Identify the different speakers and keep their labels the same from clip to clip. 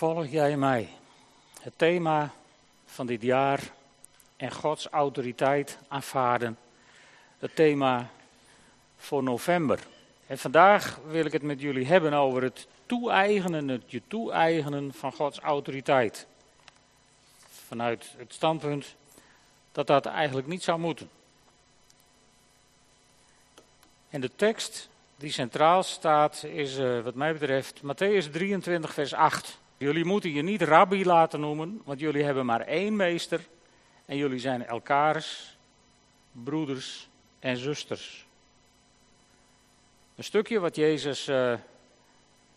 Speaker 1: Volg jij mij? Het thema van dit jaar en Gods autoriteit aanvaarden. Het thema voor november. En vandaag wil ik het met jullie hebben over het toe-eigenen, het je toe-eigenen van Gods autoriteit. Vanuit het standpunt dat dat eigenlijk niet zou moeten. En de tekst die centraal staat is, uh, wat mij betreft, Matthäus 23, vers 8. Jullie moeten je niet rabbi laten noemen, want jullie hebben maar één meester en jullie zijn elkaars broeders en zusters. Een stukje wat Jezus, uh,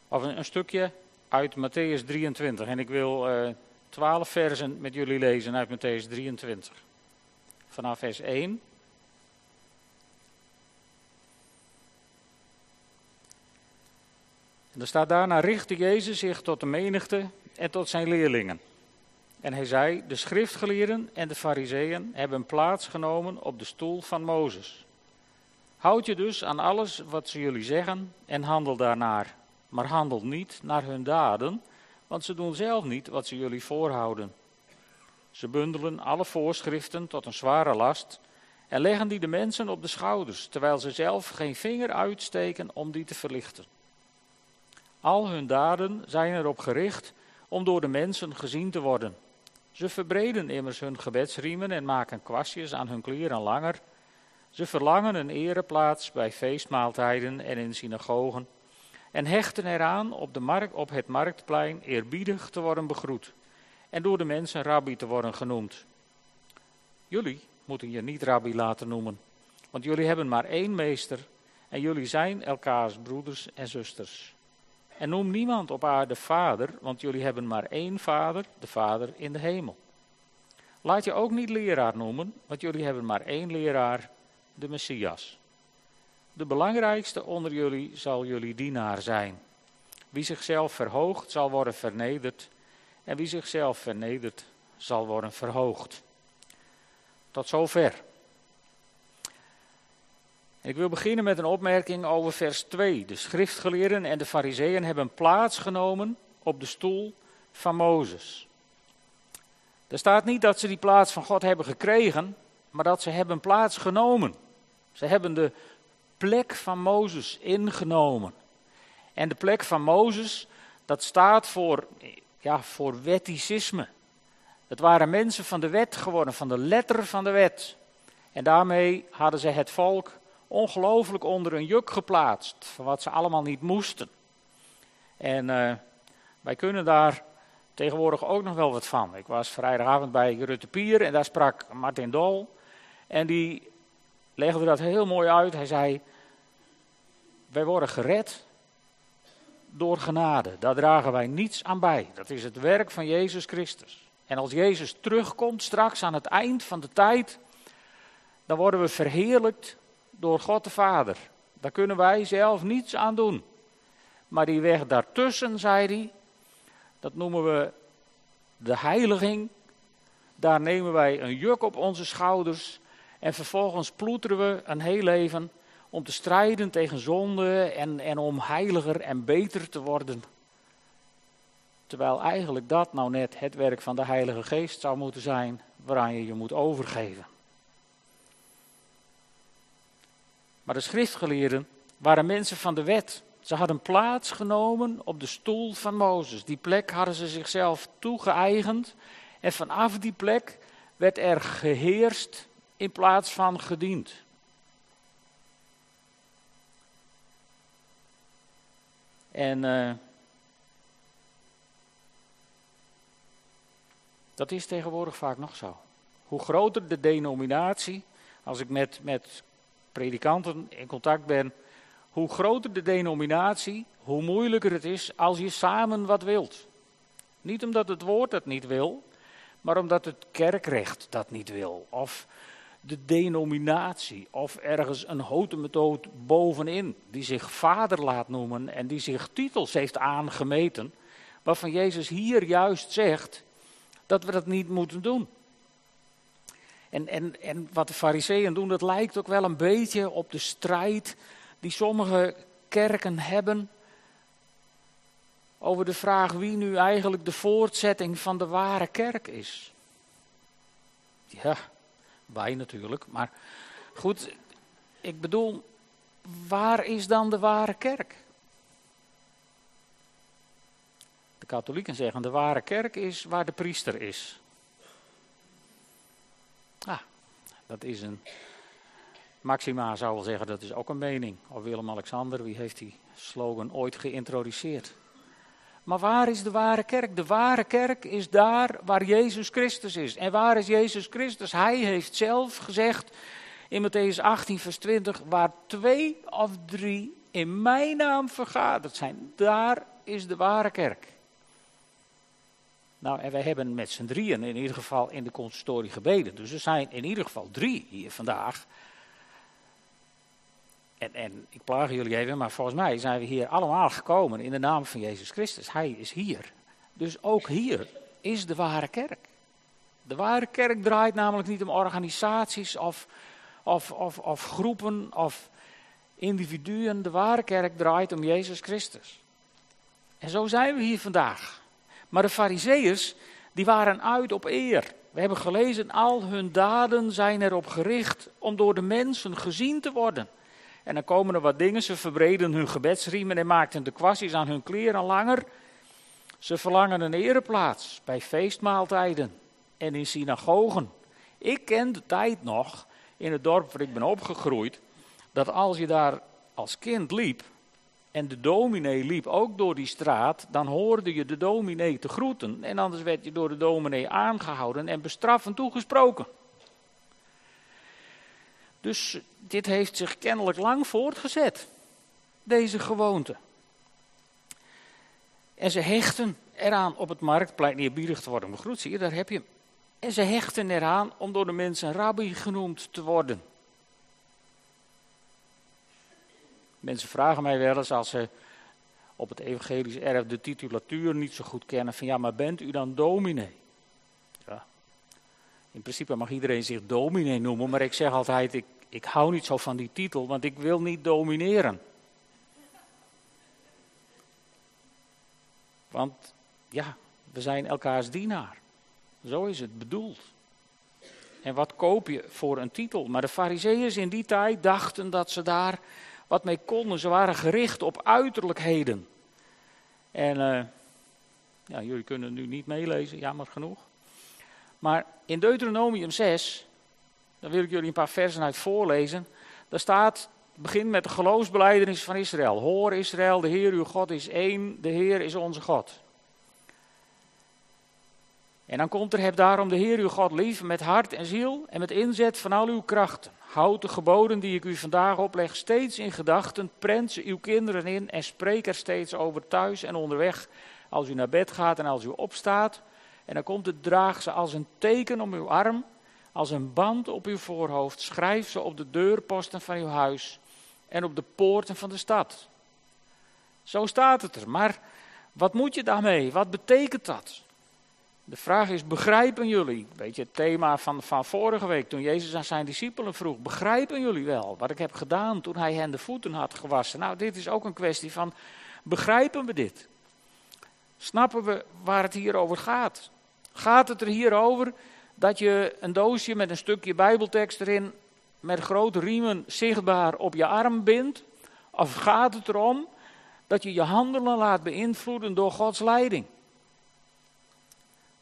Speaker 1: of een, een, stukje uit Matthäus 23. En ik wil uh, twaalf versen met jullie lezen uit Matthäus 23. Vanaf vers 1 En er staat daarna richtte Jezus zich tot de menigte en tot zijn leerlingen. En hij zei, de schriftgeleerden en de fariseeën hebben plaats genomen op de stoel van Mozes. Houd je dus aan alles wat ze jullie zeggen en handel daarnaar. Maar handel niet naar hun daden, want ze doen zelf niet wat ze jullie voorhouden. Ze bundelen alle voorschriften tot een zware last en leggen die de mensen op de schouders, terwijl ze zelf geen vinger uitsteken om die te verlichten. Al hun daden zijn erop gericht om door de mensen gezien te worden. Ze verbreden immers hun gebedsriemen en maken kwastjes aan hun kleren langer. Ze verlangen een ereplaats bij feestmaaltijden en in synagogen en hechten eraan op, de markt, op het marktplein eerbiedig te worden begroet en door de mensen rabbi te worden genoemd. Jullie moeten je niet rabbi laten noemen, want jullie hebben maar één meester en jullie zijn elkaars broeders en zusters. En noem niemand op aarde vader, want jullie hebben maar één vader, de vader in de hemel. Laat je ook niet leraar noemen, want jullie hebben maar één leraar, de Messias. De belangrijkste onder jullie zal jullie dienaar zijn. Wie zichzelf verhoogt, zal worden vernederd. En wie zichzelf vernedert, zal worden verhoogd. Tot zover. Ik wil beginnen met een opmerking over vers 2. De schriftgeleerden en de fariseeën hebben plaatsgenomen op de stoel van Mozes. Er staat niet dat ze die plaats van God hebben gekregen, maar dat ze hebben plaatsgenomen. Ze hebben de plek van Mozes ingenomen. En de plek van Mozes, dat staat voor, ja, voor wetticisme. Het waren mensen van de wet geworden, van de letter van de wet. En daarmee hadden ze het volk ongelooflijk onder een juk geplaatst. Van wat ze allemaal niet moesten. En uh, wij kunnen daar tegenwoordig ook nog wel wat van. Ik was vrijdagavond bij Rutte Pier en daar sprak Martin Dol. En die legde dat heel mooi uit. Hij zei: Wij worden gered door genade. Daar dragen wij niets aan bij. Dat is het werk van Jezus Christus. En als Jezus terugkomt straks aan het eind van de tijd, dan worden we verheerlijkt door God de Vader. Daar kunnen wij zelf niets aan doen. Maar die weg daartussen, zei hij, dat noemen we de heiliging. Daar nemen wij een juk op onze schouders en vervolgens ploeteren we een heel leven om te strijden tegen zonde en, en om heiliger en beter te worden. Terwijl eigenlijk dat nou net het werk van de Heilige Geest zou moeten zijn waaraan je je moet overgeven. Maar de schriftgeleerden waren mensen van de wet. Ze hadden plaats genomen op de stoel van Mozes. Die plek hadden ze zichzelf toegeëigend. En vanaf die plek werd er geheerst in plaats van gediend. En uh, dat is tegenwoordig vaak nog zo. Hoe groter de denominatie, als ik met, met predikanten in contact ben, hoe groter de denominatie, hoe moeilijker het is als je samen wat wilt. Niet omdat het woord dat niet wil, maar omdat het kerkrecht dat niet wil. Of de denominatie, of ergens een hotemetoot bovenin, die zich vader laat noemen en die zich titels heeft aangemeten, waarvan Jezus hier juist zegt dat we dat niet moeten doen. En, en, en wat de fariseeën doen, dat lijkt ook wel een beetje op de strijd die sommige kerken hebben over de vraag wie nu eigenlijk de voortzetting van de ware kerk is. Ja, wij natuurlijk, maar goed, ik bedoel, waar is dan de ware kerk? De katholieken zeggen de ware kerk is waar de priester is. Ah, dat is een. Maxima zou wel zeggen dat is ook een mening. Of Willem-Alexander, wie heeft die slogan ooit geïntroduceerd? Maar waar is de ware kerk? De ware kerk is daar waar Jezus Christus is. En waar is Jezus Christus? Hij heeft zelf gezegd in Matthäus 18, vers 20: Waar twee of drie in mijn naam vergaderd zijn, daar is de ware kerk. Nou, en wij hebben met z'n drieën in ieder geval in de consistorie gebeden. Dus er zijn in ieder geval drie hier vandaag. En, en ik plaag jullie even, maar volgens mij zijn we hier allemaal gekomen in de naam van Jezus Christus. Hij is hier. Dus ook hier is de ware kerk. De ware kerk draait namelijk niet om organisaties of, of, of, of groepen of individuen. De ware kerk draait om Jezus Christus. En zo zijn we hier vandaag. Maar de Fariseeërs, die waren uit op eer. We hebben gelezen, al hun daden zijn erop gericht om door de mensen gezien te worden. En dan komen er wat dingen, ze verbreden hun gebedsriemen en maakten de kwastjes aan hun kleren langer. Ze verlangen een ereplaats bij feestmaaltijden en in synagogen. Ik ken de tijd nog, in het dorp waar ik ben opgegroeid, dat als je daar als kind liep, en de dominee liep ook door die straat, dan hoorde je de dominee te groeten. En anders werd je door de dominee aangehouden en bestraffend toegesproken. Dus dit heeft zich kennelijk lang voortgezet, deze gewoonte. En ze hechten eraan op het marktplein eerbiedig te worden begroet. Zie je, daar heb je. En ze hechten eraan om door de mensen rabbi genoemd te worden. Mensen vragen mij wel eens als ze op het evangelisch erf de titulatuur niet zo goed kennen: van ja, maar bent u dan dominee? Ja. In principe mag iedereen zich dominee noemen, maar ik zeg altijd: ik, ik hou niet zo van die titel, want ik wil niet domineren. Want ja, we zijn elkaars dienaar. Zo is het bedoeld. En wat koop je voor een titel? Maar de Farizeeërs in die tijd dachten dat ze daar wat mee konden. Ze waren gericht op uiterlijkheden. En uh, ja, jullie kunnen nu niet meelezen, jammer genoeg. Maar in Deuteronomium 6, daar wil ik jullie een paar versen uit voorlezen. Daar staat, begin met de geloofsbeleidenis van Israël. Hoor Israël, de Heer uw God is één, de Heer is onze God. En dan komt er, heb daarom de Heer uw God lief met hart en ziel en met inzet van al uw krachten. Houd de geboden die ik u vandaag opleg steeds in gedachten, prent ze uw kinderen in en spreek er steeds over thuis en onderweg als u naar bed gaat en als u opstaat. En dan komt het, draag ze als een teken om uw arm, als een band op uw voorhoofd. Schrijf ze op de deurposten van uw huis en op de poorten van de stad. Zo staat het er. Maar wat moet je daarmee? Wat betekent dat? De vraag is, begrijpen jullie? Weet je, het thema van, van vorige week, toen Jezus aan zijn discipelen vroeg, begrijpen jullie wel wat ik heb gedaan toen hij hen de voeten had gewassen? Nou, dit is ook een kwestie van, begrijpen we dit? Snappen we waar het hier over gaat? Gaat het er hier over dat je een doosje met een stukje bijbeltekst erin met grote riemen zichtbaar op je arm bindt? Of gaat het erom dat je je handelen laat beïnvloeden door Gods leiding?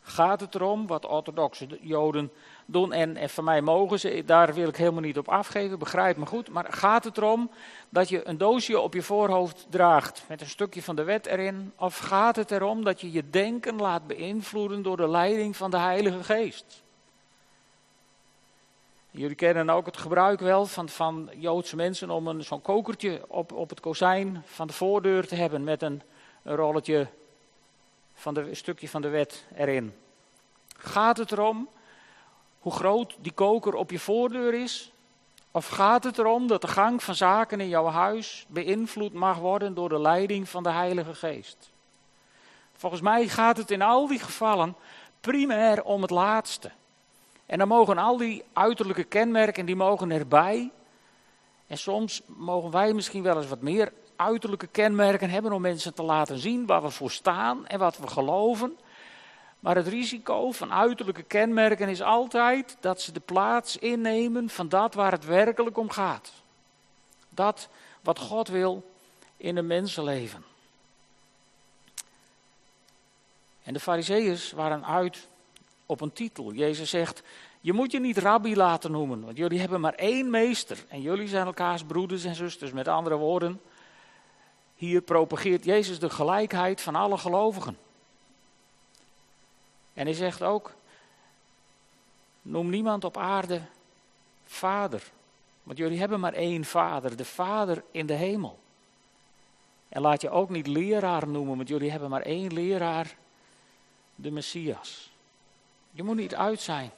Speaker 1: Gaat het erom, wat orthodoxe Joden doen. En, en van mij mogen ze, daar wil ik helemaal niet op afgeven, begrijp me goed. Maar gaat het erom dat je een doosje op je voorhoofd draagt met een stukje van de wet erin? Of gaat het erom dat je je denken laat beïnvloeden door de leiding van de Heilige Geest? Jullie kennen ook het gebruik wel van, van Joodse mensen om zo'n kokertje op, op het kozijn van de voordeur te hebben met een, een rolletje van de, stukje van de wet erin. Gaat het erom hoe groot die koker op je voordeur is? Of gaat het erom dat de gang van zaken in jouw huis beïnvloed mag worden door de leiding van de Heilige Geest? Volgens mij gaat het in al die gevallen primair om het laatste. En dan mogen al die uiterlijke kenmerken, die mogen erbij. En soms mogen wij misschien wel eens wat meer uiterlijke kenmerken hebben om mensen te laten zien waar we voor staan en wat we geloven. Maar het risico van uiterlijke kenmerken is altijd dat ze de plaats innemen van dat waar het werkelijk om gaat. Dat wat God wil in een mensenleven. En de fariseeërs waren uit op een titel. Jezus zegt, je moet je niet rabbi laten noemen, want jullie hebben maar één meester. En jullie zijn elkaars broeders en zusters. Met andere woorden, hier propageert Jezus de gelijkheid van alle gelovigen. En hij zegt ook, noem niemand op aarde vader. Want jullie hebben maar één vader, de vader in de hemel. En laat je ook niet leraar noemen, want jullie hebben maar één leraar, de Messias. Je moet niet uit zijn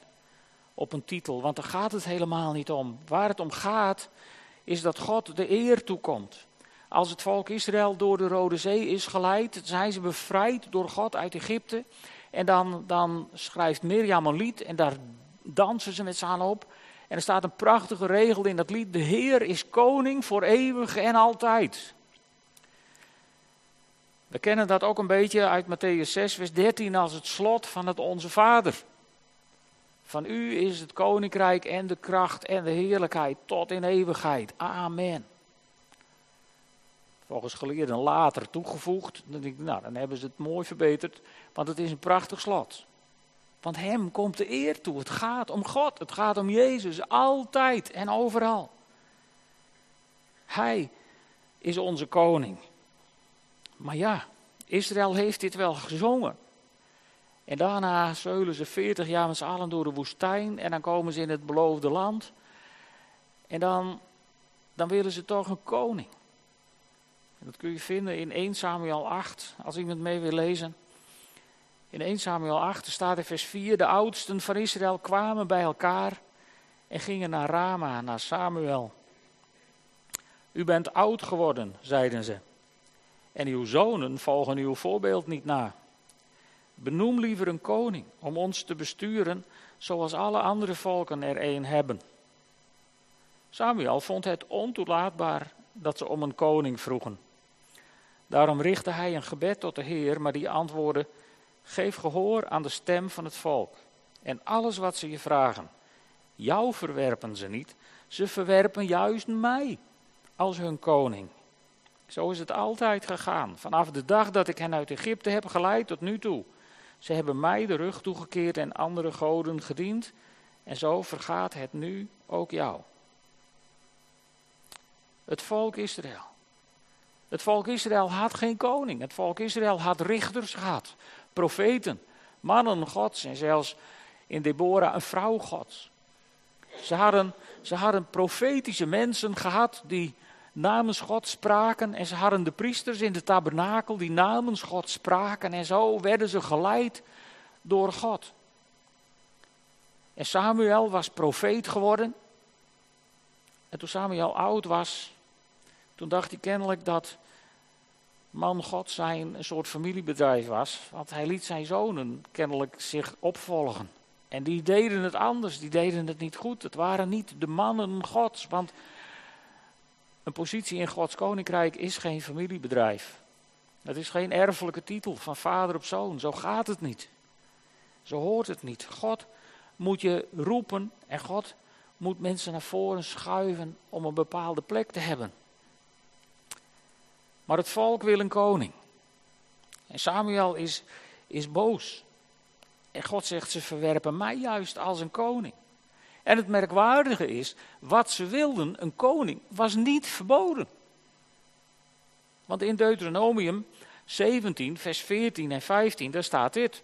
Speaker 1: op een titel, want daar gaat het helemaal niet om. Waar het om gaat, is dat God de eer toekomt. Als het volk Israël door de Rode Zee is geleid, zijn ze bevrijd door God uit Egypte. En dan, dan schrijft Mirjam een lied en daar dansen ze met z'n allen op. En er staat een prachtige regel in dat lied: De Heer is koning voor eeuwig en altijd. We kennen dat ook een beetje uit Matthäus 6, vers 13 als het slot van het Onze Vader. Van u is het koninkrijk en de kracht en de heerlijkheid tot in eeuwigheid. Amen. Volgens geleerden later toegevoegd. Dan denk ik, nou, dan hebben ze het mooi verbeterd. Want het is een prachtig slot. Want hem komt de eer toe. Het gaat om God. Het gaat om Jezus. Altijd en overal. Hij is onze koning. Maar ja, Israël heeft dit wel gezongen. En daarna zeulen ze 40 jaar met z'n allen door de woestijn. En dan komen ze in het beloofde land. En dan, dan willen ze toch een koning. Dat kun je vinden in 1 Samuel 8, als iemand mee wil lezen. In 1 Samuel 8 staat in vers 4: De oudsten van Israël kwamen bij elkaar en gingen naar Rama, naar Samuel. U bent oud geworden, zeiden ze. En uw zonen volgen uw voorbeeld niet na. Benoem liever een koning om ons te besturen zoals alle andere volken er een hebben. Samuel vond het ontoelaatbaar dat ze om een koning vroegen. Daarom richtte hij een gebed tot de Heer, maar die antwoordde: Geef gehoor aan de stem van het volk en alles wat ze je vragen. Jou verwerpen ze niet, ze verwerpen juist mij als hun koning. Zo is het altijd gegaan, vanaf de dag dat ik hen uit Egypte heb geleid tot nu toe. Ze hebben mij de rug toegekeerd en andere goden gediend, en zo vergaat het nu ook jou. Het volk Israël. Het volk Israël had geen koning. Het volk Israël had richters gehad, profeten, mannen gods en zelfs in Deborah een vrouw gods. Ze hadden, ze hadden profetische mensen gehad die namens God spraken. En ze hadden de priesters in de tabernakel die namens God spraken. En zo werden ze geleid door God. En Samuel was profeet geworden. En toen Samuel oud was, toen dacht hij kennelijk dat man God zijn een soort familiebedrijf was. Want hij liet zijn zonen kennelijk zich opvolgen. En die deden het anders, die deden het niet goed. Het waren niet de mannen Gods. Want een positie in Gods koninkrijk is geen familiebedrijf. Het is geen erfelijke titel van vader op zoon. Zo gaat het niet. Zo hoort het niet. God moet je roepen en God moet mensen naar voren schuiven om een bepaalde plek te hebben. Maar het volk wil een koning. En Samuel is, is boos. En God zegt, ze verwerpen mij juist als een koning. En het merkwaardige is, wat ze wilden, een koning, was niet verboden. Want in Deuteronomium 17, vers 14 en 15, daar staat dit.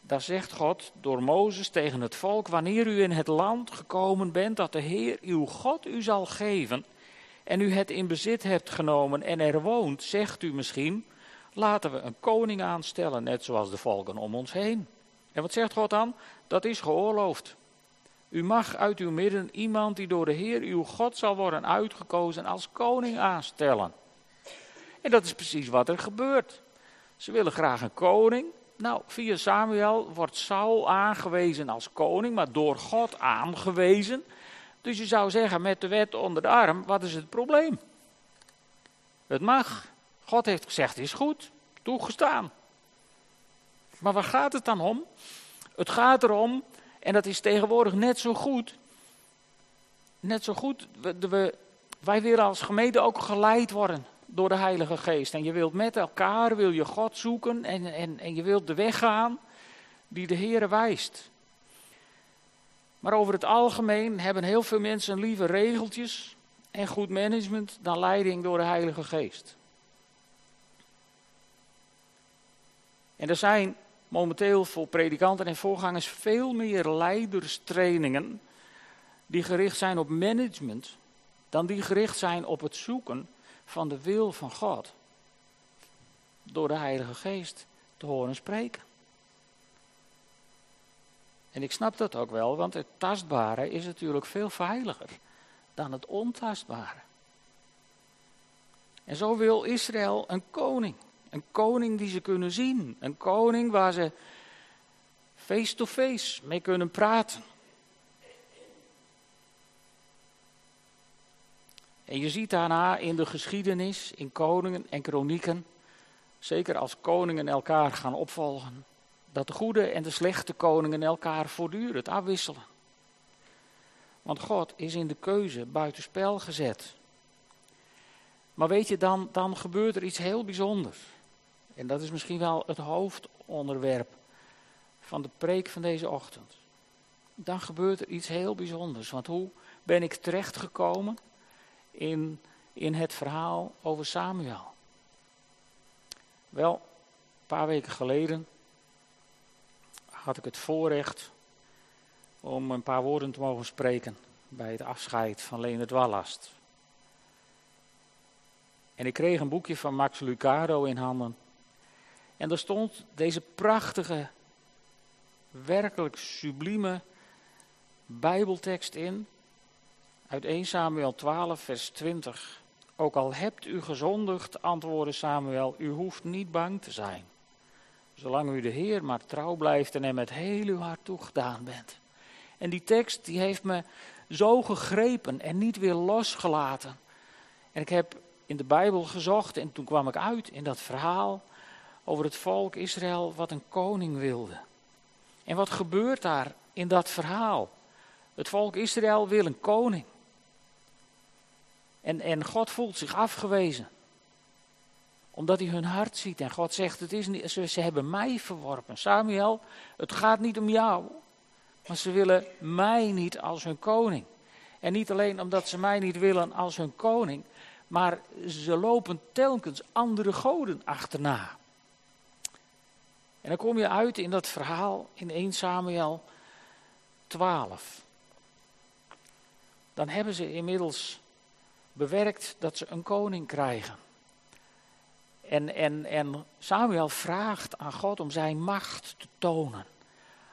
Speaker 1: Daar zegt God door Mozes tegen het volk: Wanneer u in het land gekomen bent dat de Heer uw God u zal geven, en u het in bezit hebt genomen en er woont, zegt u misschien: Laten we een koning aanstellen, net zoals de volken om ons heen. En wat zegt God dan? Dat is geoorloofd. U mag uit uw midden iemand die door de Heer uw God zal worden uitgekozen als koning aanstellen. En dat is precies wat er gebeurt. Ze willen graag een koning. Nou, via Samuel wordt Saul aangewezen als koning, maar door God aangewezen. Dus je zou zeggen, met de wet onder de arm, wat is het probleem? Het mag. God heeft gezegd, is goed, toegestaan. Maar waar gaat het dan om? Het gaat erom, en dat is tegenwoordig net zo goed. Net zo goed, wij willen als gemeente ook geleid worden door de Heilige Geest. En je wilt met elkaar, wil je God zoeken en, en, en je wilt de weg gaan die de Heer wijst. Maar over het algemeen hebben heel veel mensen liever regeltjes en goed management dan leiding door de Heilige Geest. En er zijn momenteel voor predikanten en voorgangers veel meer leiderstrainingen die gericht zijn op management dan die gericht zijn op het zoeken van de wil van God. Door de Heilige Geest te horen spreken. En ik snap dat ook wel, want het tastbare is natuurlijk veel veiliger dan het ontastbare. En zo wil Israël een koning. Een koning die ze kunnen zien. Een koning waar ze face-to-face mee kunnen praten. En je ziet daarna in de geschiedenis, in koningen en kronieken, zeker als koningen elkaar gaan opvolgen, dat de goede en de slechte koningen elkaar voortdurend afwisselen. Want God is in de keuze buitenspel gezet. Maar weet je, dan, dan gebeurt er iets heel bijzonders. En dat is misschien wel het hoofdonderwerp van de preek van deze ochtend. Dan gebeurt er iets heel bijzonders. Want hoe ben ik terechtgekomen in, in het verhaal over Samuel? Wel, een paar weken geleden had ik het voorrecht om een paar woorden te mogen spreken bij het afscheid van Leonard Wallast. En ik kreeg een boekje van Max Lucado in handen. En daar stond deze prachtige, werkelijk sublieme Bijbeltekst in. Uit 1 Samuel 12, vers 20. Ook al hebt u gezondigd, antwoordde Samuel, u hoeft niet bang te zijn. Zolang u de Heer maar trouw blijft en hem met heel uw hart toegedaan bent. En die tekst die heeft me zo gegrepen en niet weer losgelaten. En ik heb in de Bijbel gezocht en toen kwam ik uit in dat verhaal over het volk Israël wat een koning wilde. En wat gebeurt daar in dat verhaal? Het volk Israël wil een koning. En, en God voelt zich afgewezen omdat hij hun hart ziet. En God zegt, het is niet, ze, ze hebben mij verworpen. Samuel, het gaat niet om jou. Maar ze willen mij niet als hun koning. En niet alleen omdat ze mij niet willen als hun koning. Maar ze lopen telkens andere goden achterna. En dan kom je uit in dat verhaal in 1 Samuel 12. Dan hebben ze inmiddels bewerkt dat ze een koning krijgen. En, en, en Samuel vraagt aan God om zijn macht te tonen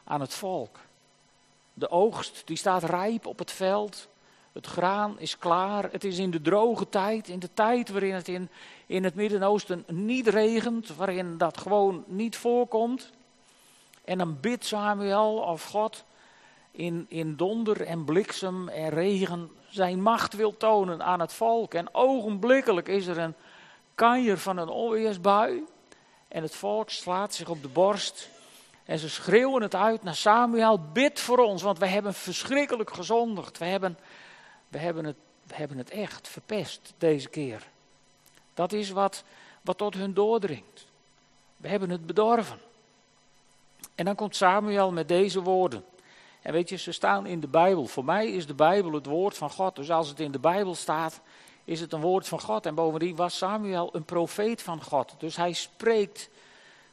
Speaker 1: aan het volk. De oogst die staat rijp op het veld. Het graan is klaar. Het is in de droge tijd, in de tijd waarin het in, in het Midden-Oosten niet regent, waarin dat gewoon niet voorkomt. En dan bidt Samuel of God in, in donder en bliksem en regen zijn macht wil tonen aan het volk. En ogenblikkelijk is er een kanjer van een onweersbui. En het volk slaat zich op de borst. En ze schreeuwen het uit naar Samuel: bid voor ons, want wij hebben verschrikkelijk gezondigd. We hebben, we hebben, het, we hebben het echt verpest deze keer. Dat is wat, wat tot hun doordringt. We hebben het bedorven. En dan komt Samuel met deze woorden. En weet je, ze staan in de Bijbel. Voor mij is de Bijbel het woord van God. Dus als het in de Bijbel staat, is het een woord van God. En bovendien was Samuel een profeet van God. Dus hij spreekt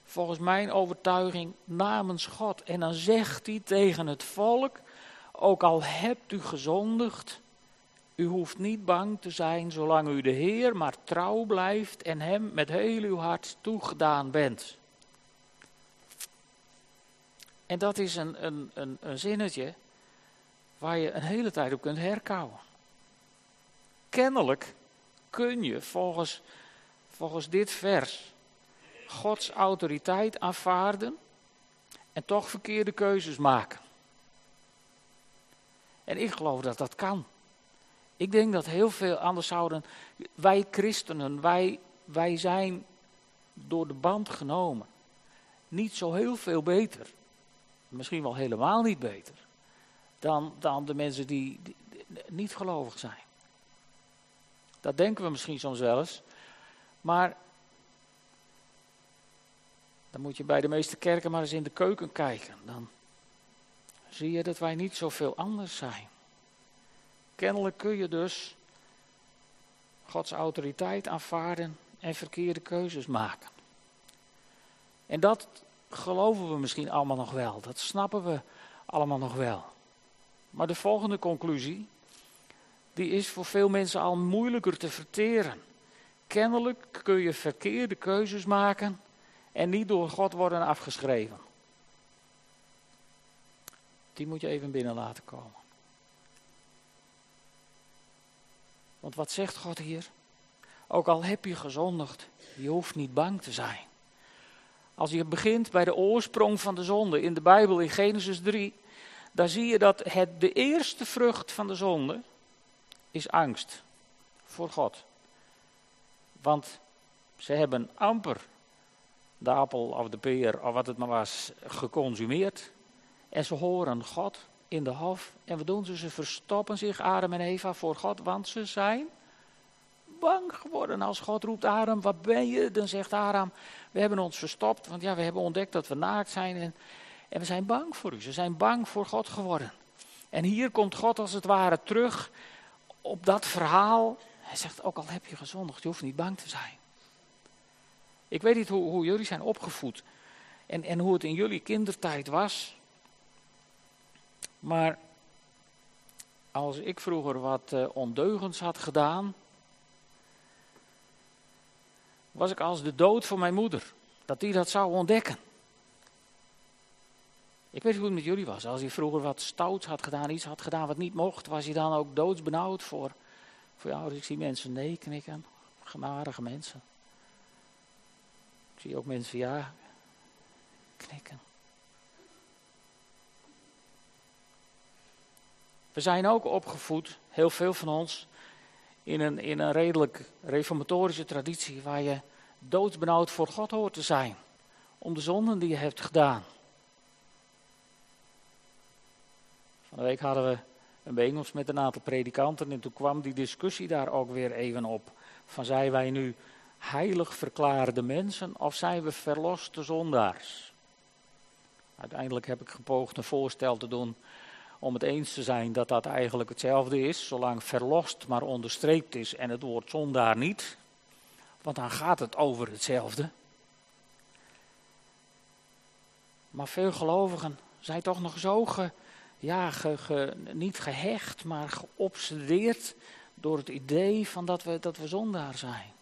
Speaker 1: volgens mijn overtuiging namens God. En dan zegt hij tegen het volk, ook al hebt u gezondigd, u hoeft niet bang te zijn zolang u de Heer maar trouw blijft en hem met heel uw hart toegedaan bent. En dat is een, een, een, een zinnetje waar je een hele tijd op kunt herkouwen kennelijk kun je volgens, volgens dit vers Gods autoriteit aanvaarden en toch verkeerde keuzes maken. En ik geloof dat dat kan. Ik denk dat heel veel anders zouden. Wij christenen, wij, wij zijn door de band genomen. Niet zo heel veel beter. Misschien wel helemaal niet beter. Dan, dan de mensen die, die niet gelovig zijn. Dat denken we misschien soms wel eens. Maar dan moet je bij de meeste kerken maar eens in de keuken kijken. Dan zie je dat wij niet zoveel anders zijn. Kennelijk kun je dus Gods autoriteit aanvaarden en verkeerde keuzes maken. En dat geloven we misschien allemaal nog wel. Dat snappen we allemaal nog wel. Maar de volgende conclusie, die is voor veel mensen al moeilijker te verteren. Kennelijk kun je verkeerde keuzes maken en niet door God worden afgeschreven. Die moet je even binnen laten komen. Want wat zegt God hier? Ook al heb je gezondigd, je hoeft niet bang te zijn. Als je begint bij de oorsprong van de zonde in de Bijbel in Genesis 3, dan zie je dat het, de eerste vrucht van de zonde is angst voor God. Want ze hebben amper de appel of de peer of wat het maar was geconsumeerd. En ze horen God in de hof. En wat doen ze? Ze verstoppen zich, Adam en Eva, voor God, want ze zijn bang geworden. Als God roept, Adam, wat ben je? Dan zegt Adam, we hebben ons verstopt, want ja, we hebben ontdekt dat we naakt zijn. En, en we zijn bang voor u. Ze zijn bang voor God geworden. En hier komt God als het ware terug op dat verhaal. Hij zegt, ook al heb je gezondigd, je hoeft niet bang te zijn. Ik weet niet hoe, jullie zijn opgevoed en, en hoe het in jullie kindertijd was. Maar als ik vroeger wat uh, ondeugens had gedaan, was ik als de dood van mijn moeder. Dat die dat zou ontdekken. Ik weet niet hoe het met jullie was. Als je vroeger wat stouts had gedaan, iets had gedaan wat niet mocht, was je dan ook doodsbenauwd voor, voor jou? Ik zie mensen nee knikken. Genadige mensen. Ik zie ook mensen ja knikken. We zijn ook opgevoed, heel veel van ons, in een, in een redelijk reformatorische traditie waar je doodsbenauwd voor God hoort te zijn. Om de zonden die je hebt gedaan. De week hadden we een bijeenkomst met een aantal predikanten en toen kwam die discussie daar ook weer even op. Van zijn wij nu heilig verklaarde mensen of zijn we verloste zondaars? Uiteindelijk heb ik gepoogd een voorstel te doen om het eens te zijn dat dat eigenlijk hetzelfde is, zolang verlost maar onderstreept is en het woord zondaar niet. Want dan gaat het over hetzelfde. Maar veel gelovigen zijn toch nog zo ge, ja, ge, niet gehecht, maar geobsedeerd door het idee van dat we, dat we zondaar zijn.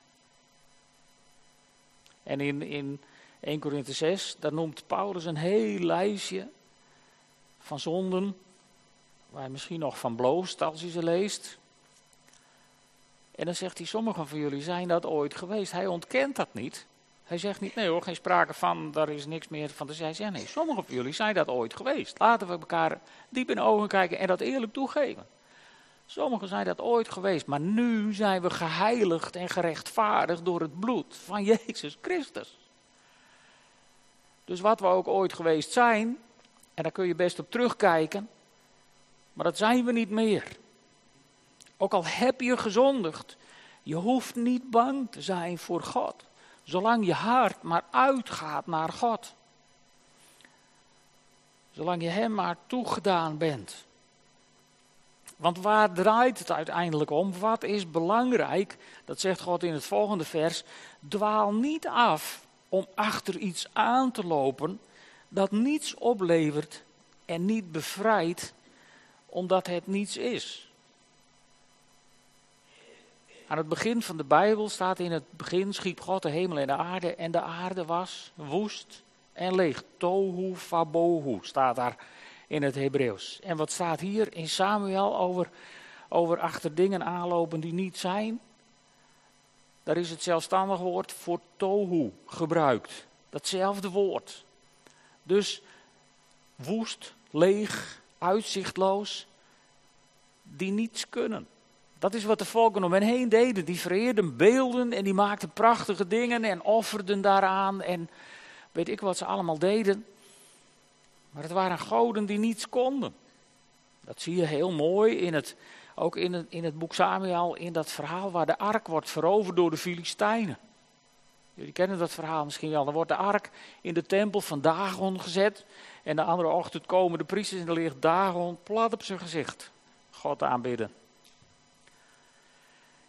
Speaker 1: En in, in 1 Korinthe 6, daar noemt Paulus een heel lijstje van zonden, waar hij misschien nog van bloost als hij ze leest. En dan zegt hij, sommigen van jullie zijn dat ooit geweest. Hij ontkent dat niet. Hij zegt niet, nee hoor, geen sprake van, daar is niks meer van zeggen. Hij zegt, nee, sommigen van jullie zijn dat ooit geweest. Laten we elkaar diep in de ogen kijken en dat eerlijk toegeven. Sommigen zijn dat ooit geweest, maar nu zijn we geheiligd en gerechtvaardigd door het bloed van Jezus Christus. Dus wat we ook ooit geweest zijn, en daar kun je best op terugkijken, maar dat zijn we niet meer. Ook al heb je gezondigd, je hoeft niet bang te zijn voor God, zolang je hart maar uitgaat naar God. Zolang je Hem maar toegedaan bent. Want waar draait het uiteindelijk om? Wat is belangrijk? Dat zegt God in het volgende vers. Dwaal niet af om achter iets aan te lopen dat niets oplevert en niet bevrijdt, omdat het niets is. Aan het begin van de Bijbel staat in het begin schiep God de hemel en de aarde en de aarde was woest en leeg. Tohu vabohu staat daar in het Hebreeuws. En wat staat hier in Samuel over, over achter dingen aanlopen die niet zijn? Daar is het zelfstandig woord voor tohu gebruikt. Datzelfde woord. Dus woest, leeg, uitzichtloos, die niets kunnen. Dat is wat de volken om hen heen deden. Die vereerden beelden en die maakten prachtige dingen en offerden daaraan. En weet ik wat ze allemaal deden. Maar het waren goden die niets konden. Dat zie je heel mooi in het, ook in het, in het boek Samuel, in dat verhaal waar de ark wordt veroverd door de Filistijnen. Jullie kennen dat verhaal misschien wel. Dan wordt de ark in de tempel van Dagon gezet. En de andere ochtend komen de priesters en er ligt Dagon plat op zijn gezicht. God aanbidden.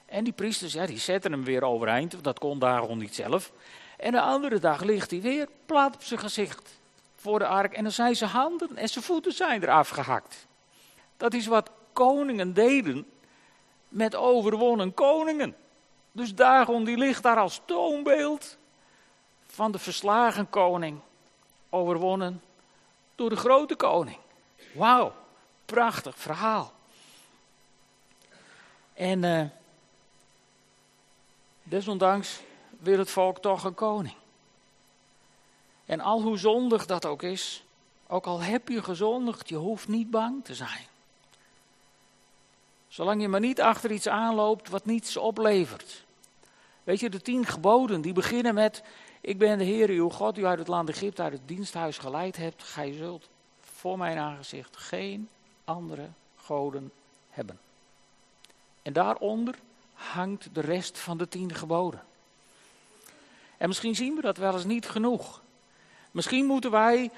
Speaker 1: En die priesters, ja, die zetten hem weer overeind. Dat kon Dagon niet zelf. En de andere dag ligt hij weer plat op zijn gezicht voor de ark. En dan zijn zijn handen en zijn voeten zijn eraf gehakt. Dat is wat koningen deden met overwonnen koningen. Dus Dagon die ligt daar als toonbeeld van de verslagen koning, overwonnen door de grote koning. Wauw, prachtig verhaal. En uh, desondanks wil het volk toch een koning. En al hoe zondig dat ook is, ook al heb je gezondigd, je hoeft niet bang te zijn. Zolang je maar niet achter iets aanloopt wat niets oplevert. Weet je, de tien geboden die beginnen met: Ik ben de Heer, uw God, u uit het land Egypte, uit het diensthuis geleid hebt. Gij zult voor mijn aangezicht geen andere goden hebben. En daaronder hangt de rest van de tien geboden. En misschien zien we dat wel eens niet genoeg. Misschien moeten wij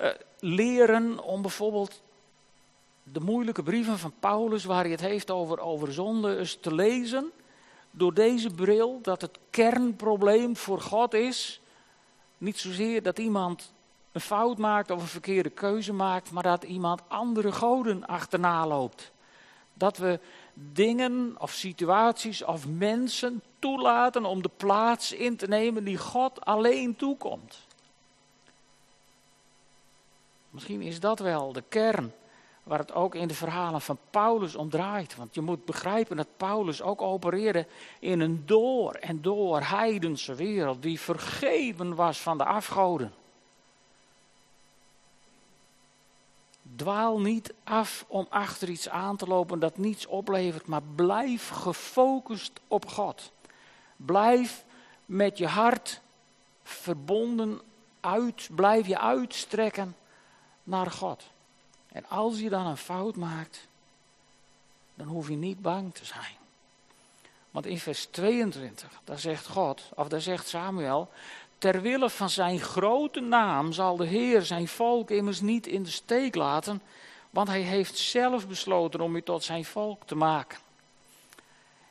Speaker 1: uh, leren om bijvoorbeeld de moeilijke brieven van Paulus, waar hij het heeft over, over zonde, eens te lezen. Door deze bril dat het kernprobleem voor God is. Niet zozeer dat iemand een fout maakt of een verkeerde keuze maakt, maar dat iemand andere goden achterna loopt. Dat we dingen of situaties of mensen toelaten om de plaats in te nemen die God alleen toekomt. Misschien is dat wel de kern waar het ook in de verhalen van Paulus om draait. Want je moet begrijpen dat Paulus ook opereerde in een door en door heidense wereld die vergeven was van de afgoden. Dwaal niet af om achter iets aan te lopen dat niets oplevert, maar blijf gefocust op God. Blijf met je hart verbonden uit, blijf je uitstrekken naar God. En als je dan een fout maakt, dan hoef je niet bang te zijn. Want in vers 22, daar zegt God, of daar zegt Samuel, ter wille van zijn grote naam zal de Heer zijn volk immers niet in de steek laten, want hij heeft zelf besloten om u tot zijn volk te maken.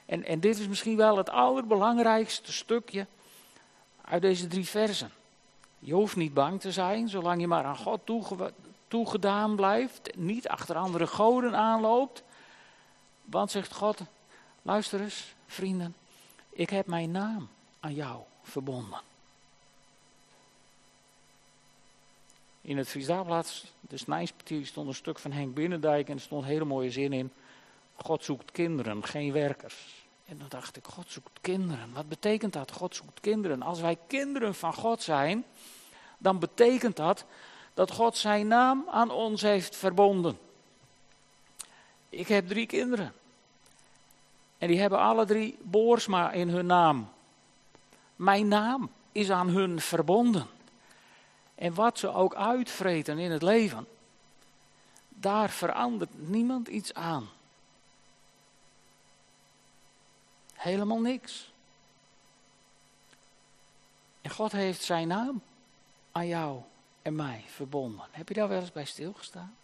Speaker 1: En, en dit is misschien wel het allerbelangrijkste stukje uit deze drie versen. Je hoeft niet bang te zijn, zolang je maar aan God toegedaan blijft, niet achter andere goden aanloopt. Want zegt God, luister eens, vrienden, ik heb mijn naam aan jou verbonden. In het Fries de Snijspartier, stond een stuk van Henk Binnendijk en er stond een hele mooie zin in. God zoekt kinderen, geen werkers. En dan dacht ik, God zoekt kinderen. Wat betekent dat? God zoekt kinderen. Als wij kinderen van God zijn, dan betekent dat dat God zijn naam aan ons heeft verbonden. Ik heb drie kinderen. En die hebben alle drie Boersma in hun naam. Mijn naam is aan hun verbonden. En wat ze ook uitvreten in het leven, daar verandert niemand iets aan. Helemaal niks. En God heeft zijn naam aan jou en mij verbonden. Heb je daar wel eens bij stilgestaan?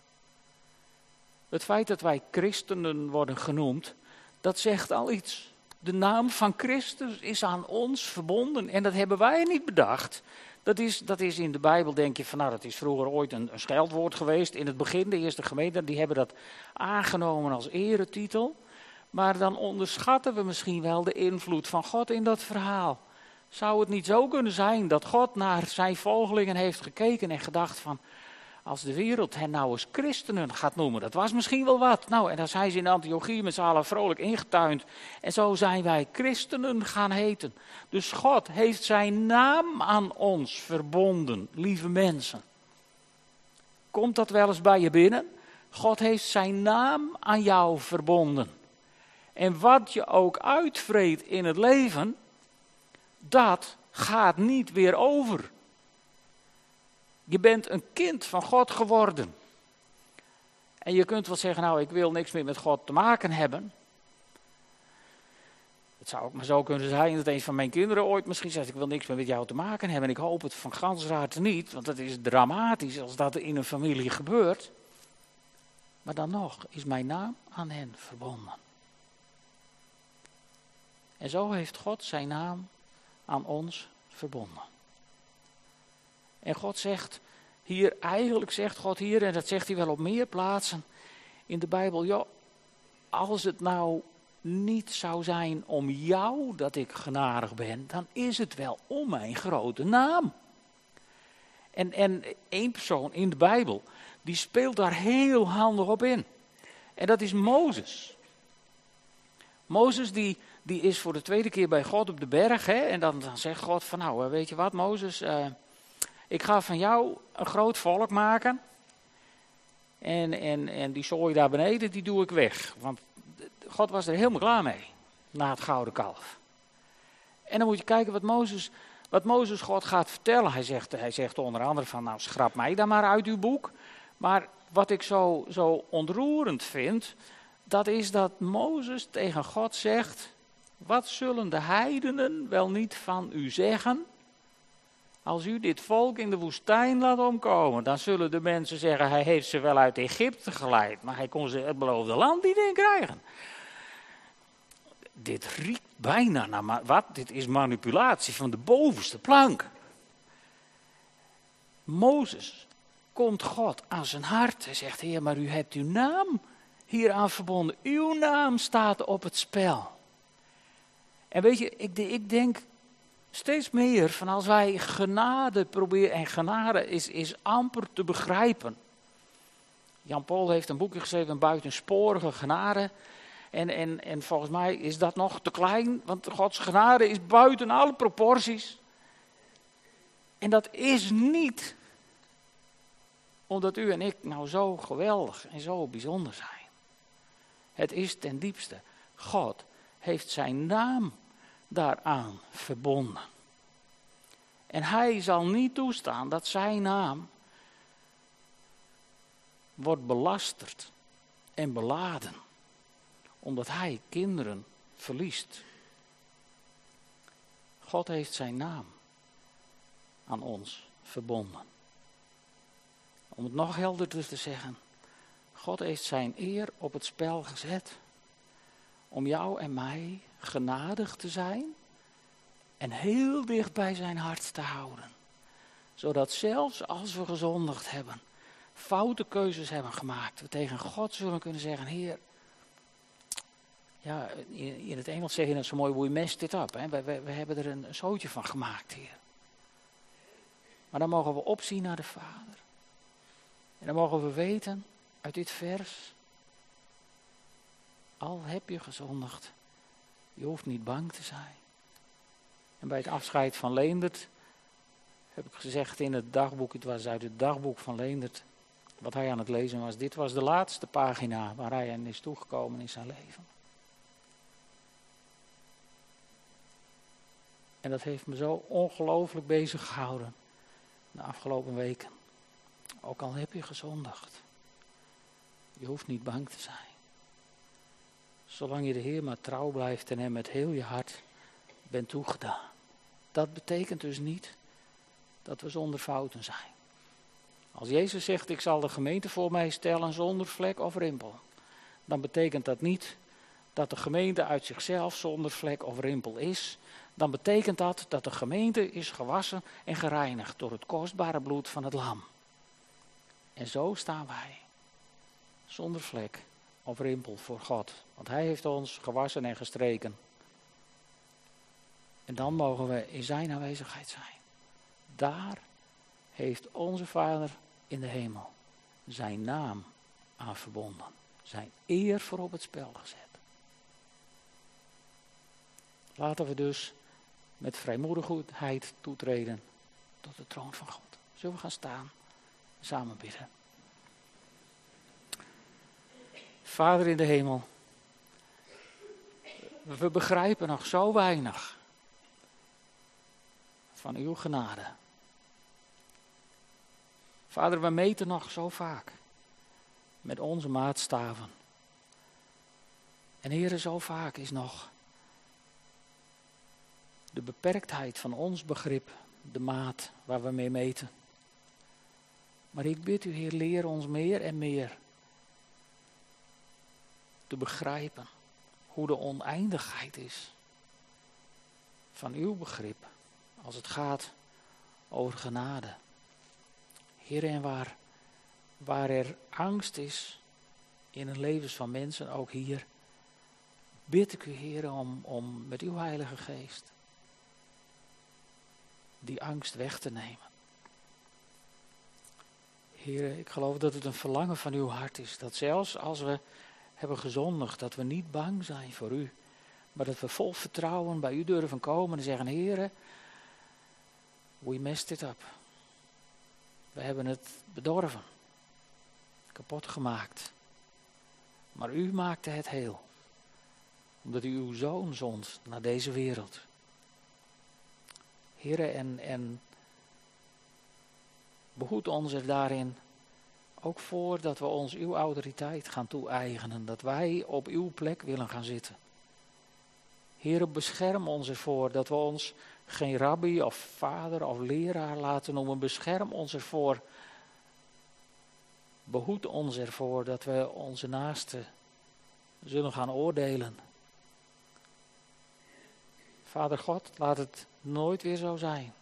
Speaker 1: Het feit dat wij christenen worden genoemd, dat zegt al iets. De naam van Christus is aan ons verbonden en dat hebben wij niet bedacht. Dat is, dat is in de Bijbel, denk je van nou, dat is vroeger ooit een, een scheldwoord geweest. In het begin, de eerste gemeenten, die hebben dat aangenomen als eretitel. Maar dan onderschatten we misschien wel de invloed van God in dat verhaal. Zou het niet zo kunnen zijn dat God naar zijn volgelingen heeft gekeken en gedacht van, als de wereld hen nou eens christenen gaat noemen, dat was misschien wel wat. Nou, en dan zijn ze in Antiochie met z'n allen vrolijk ingetuind. En zo zijn wij christenen gaan heten. Dus God heeft zijn naam aan ons verbonden, lieve mensen. Komt dat wel eens bij je binnen? God heeft zijn naam aan jou verbonden. En wat je ook uitvreet in het leven, dat gaat niet weer over. Je bent een kind van God geworden. En je kunt wel zeggen, nou ik wil niks meer met God te maken hebben. Het zou ook maar zo kunnen zijn dat een van mijn kinderen ooit misschien zegt, ik wil niks meer met jou te maken hebben. En ik hoop het van gans harte niet, want het is dramatisch als dat in een familie gebeurt. Maar dan nog is mijn naam aan hen verbonden. En zo heeft God zijn naam aan ons verbonden. En God zegt hier, eigenlijk zegt God hier, en dat zegt hij wel op meer plaatsen in de Bijbel, joh, als het nou niet zou zijn om jou dat ik genadig ben, dan is het wel om mijn grote naam. En, en één persoon in de Bijbel, die speelt daar heel handig op in. En dat is Mozes. Mozes die, die is voor de tweede keer bij God op de berg. Hè, en dan, dan zegt God van nou, eh, weet je wat Mozes, uh, ik ga van jou een groot volk maken. En, en, en die zooi daar beneden, die doe ik weg. Want God was er helemaal klaar mee, na het gouden kalf. En dan moet je kijken wat Mozes, wat Mozes God gaat vertellen. Hij zegt, hij zegt onder andere van, nou schrap mij dan maar uit uw boek. Maar wat ik zo, zo ontroerend vind, dat is dat Mozes tegen God zegt, wat zullen de heidenen wel niet van u zeggen? Als u dit volk in de woestijn laat omkomen, dan zullen de mensen zeggen, hij heeft ze wel uit Egypte geleid, maar hij kon ze het beloofde land niet in krijgen. Dit riekt bijna naar, wat? Dit is manipulatie van de bovenste plank. Mozes komt God aan zijn hart. Hij zegt, heer, maar u hebt uw naam hieraan verbonden. Uw naam staat op het spel. En weet je, ik, ik denk steeds meer van als wij genade proberen, en genade is, is amper te begrijpen. Jan Paul heeft een boekje geschreven, Buitensporige Genade. En, en, en volgens mij is dat nog te klein, want Gods genade is buiten alle proporties. En dat is niet omdat u en ik nou zo geweldig en zo bijzonder zijn. Het is ten diepste, God heeft zijn naam daaraan verbonden. En hij zal niet toestaan dat zijn naam wordt belasterd en beladen, omdat hij kinderen verliest. God heeft zijn naam aan ons verbonden. Om het nog helderder te zeggen, God heeft zijn eer op het spel gezet om jou en mij genadig te zijn en heel dicht bij zijn hart te houden. Zodat zelfs als we gezondigd hebben, foute keuzes hebben gemaakt, we tegen God zullen kunnen zeggen, Heer, ja, in, het Engels zeg je het zo mooi, we messed it up. Hè? We, we, we hebben er een zootje van gemaakt, Heer. Maar dan mogen we opzien naar de Vader. En dan mogen we weten uit dit vers, al heb je gezondigd, je hoeft niet bang te zijn. En bij het afscheid van Leendert heb ik gezegd in het dagboek, het was uit het dagboek van Leendert, wat hij aan het lezen was. Dit was de laatste pagina waar hij aan is toegekomen in zijn leven. En dat heeft me zo ongelooflijk bezig gehouden de afgelopen weken. Ook al heb je gezondigd. Je hoeft niet bang te zijn. Zolang je de Heer maar trouw blijft en hem met heel je hart bent toegedaan. Dat betekent dus niet dat we zonder fouten zijn. Als Jezus zegt, ik zal de gemeente voor mij stellen zonder vlek of rimpel. Dan betekent dat niet dat de gemeente uit zichzelf zonder vlek of rimpel is. Dan betekent dat dat de gemeente is gewassen en gereinigd door het kostbare bloed van het lam. En zo staan wij. Zonder vlek of rimpel voor God. Want Hij heeft ons gewassen en gestreken. En dan mogen we in Zijn aanwezigheid zijn. Daar heeft onze Vader in de hemel Zijn naam aan verbonden. Zijn eer voor op het spel gezet. Laten we dus met vrijmoedigheid toetreden tot de troon van God. Zullen we gaan staan? Samen bidden. Vader in de hemel, We begrijpen nog zo weinig van uw genade. Vader, we meten nog zo vaak met onze maatstaven. En Heer, zo vaak is nog de beperktheid van ons begrip de maat waar we mee meten. Maar ik bid u, Heer, leer ons meer en meer te begrijpen hoe de oneindigheid is van uw begrip als het gaat over genade. Heer, en waar, waar er angst is in het levens van mensen, ook hier, bid ik u, Heer, om, om met uw Heilige Geest die angst weg te nemen. Heer, ik geloof dat het een verlangen van uw hart is. Dat zelfs als we hebben gezondigd, dat we niet bang zijn voor u. Maar dat we vol vertrouwen bij u durven komen en zeggen, Heer, we messed it up. We hebben het bedorven. Kapot gemaakt. Maar u maakte het heel. Omdat u uw zoon zond naar deze wereld. Heren, en, en behoed ons er daarin ook voor dat we ons uw autoriteit gaan toe-eigenen. Dat wij op uw plek willen gaan zitten. Heren, bescherm ons ervoor dat we ons geen rabbi of vader of leraar laten noemen. Bescherm ons ervoor. Behoed ons ervoor dat we onze naasten zullen gaan oordelen. Vader God, laat het nooit weer zo zijn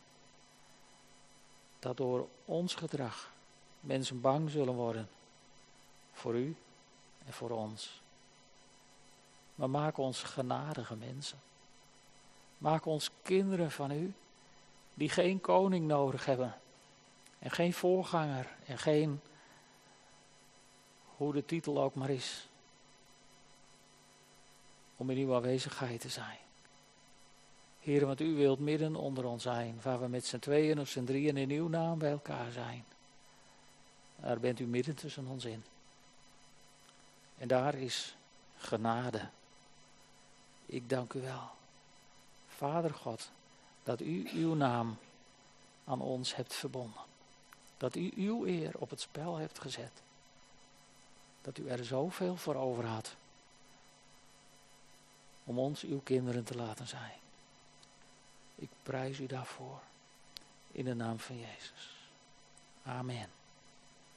Speaker 1: dat door ons gedrag mensen bang zullen worden voor u en voor ons. Maar maak ons genadige mensen. Maak ons kinderen van u, die geen koning nodig hebben. En geen voorganger en geen, hoe de titel ook maar is, om in uw aanwezigheid te zijn. Heer, want u wilt midden onder ons zijn, waar we met z'n tweeën of z'n drieën in uw naam bij elkaar zijn. Daar bent u midden tussen ons in. En daar is genade. Ik dank u wel. Vader God, dat u uw naam aan ons hebt verbonden. Dat u uw eer op het spel hebt gezet. Dat u er zoveel voor over had. Om ons uw kinderen te laten zijn. Ik prijs u daarvoor. In de naam van Jezus. Amen.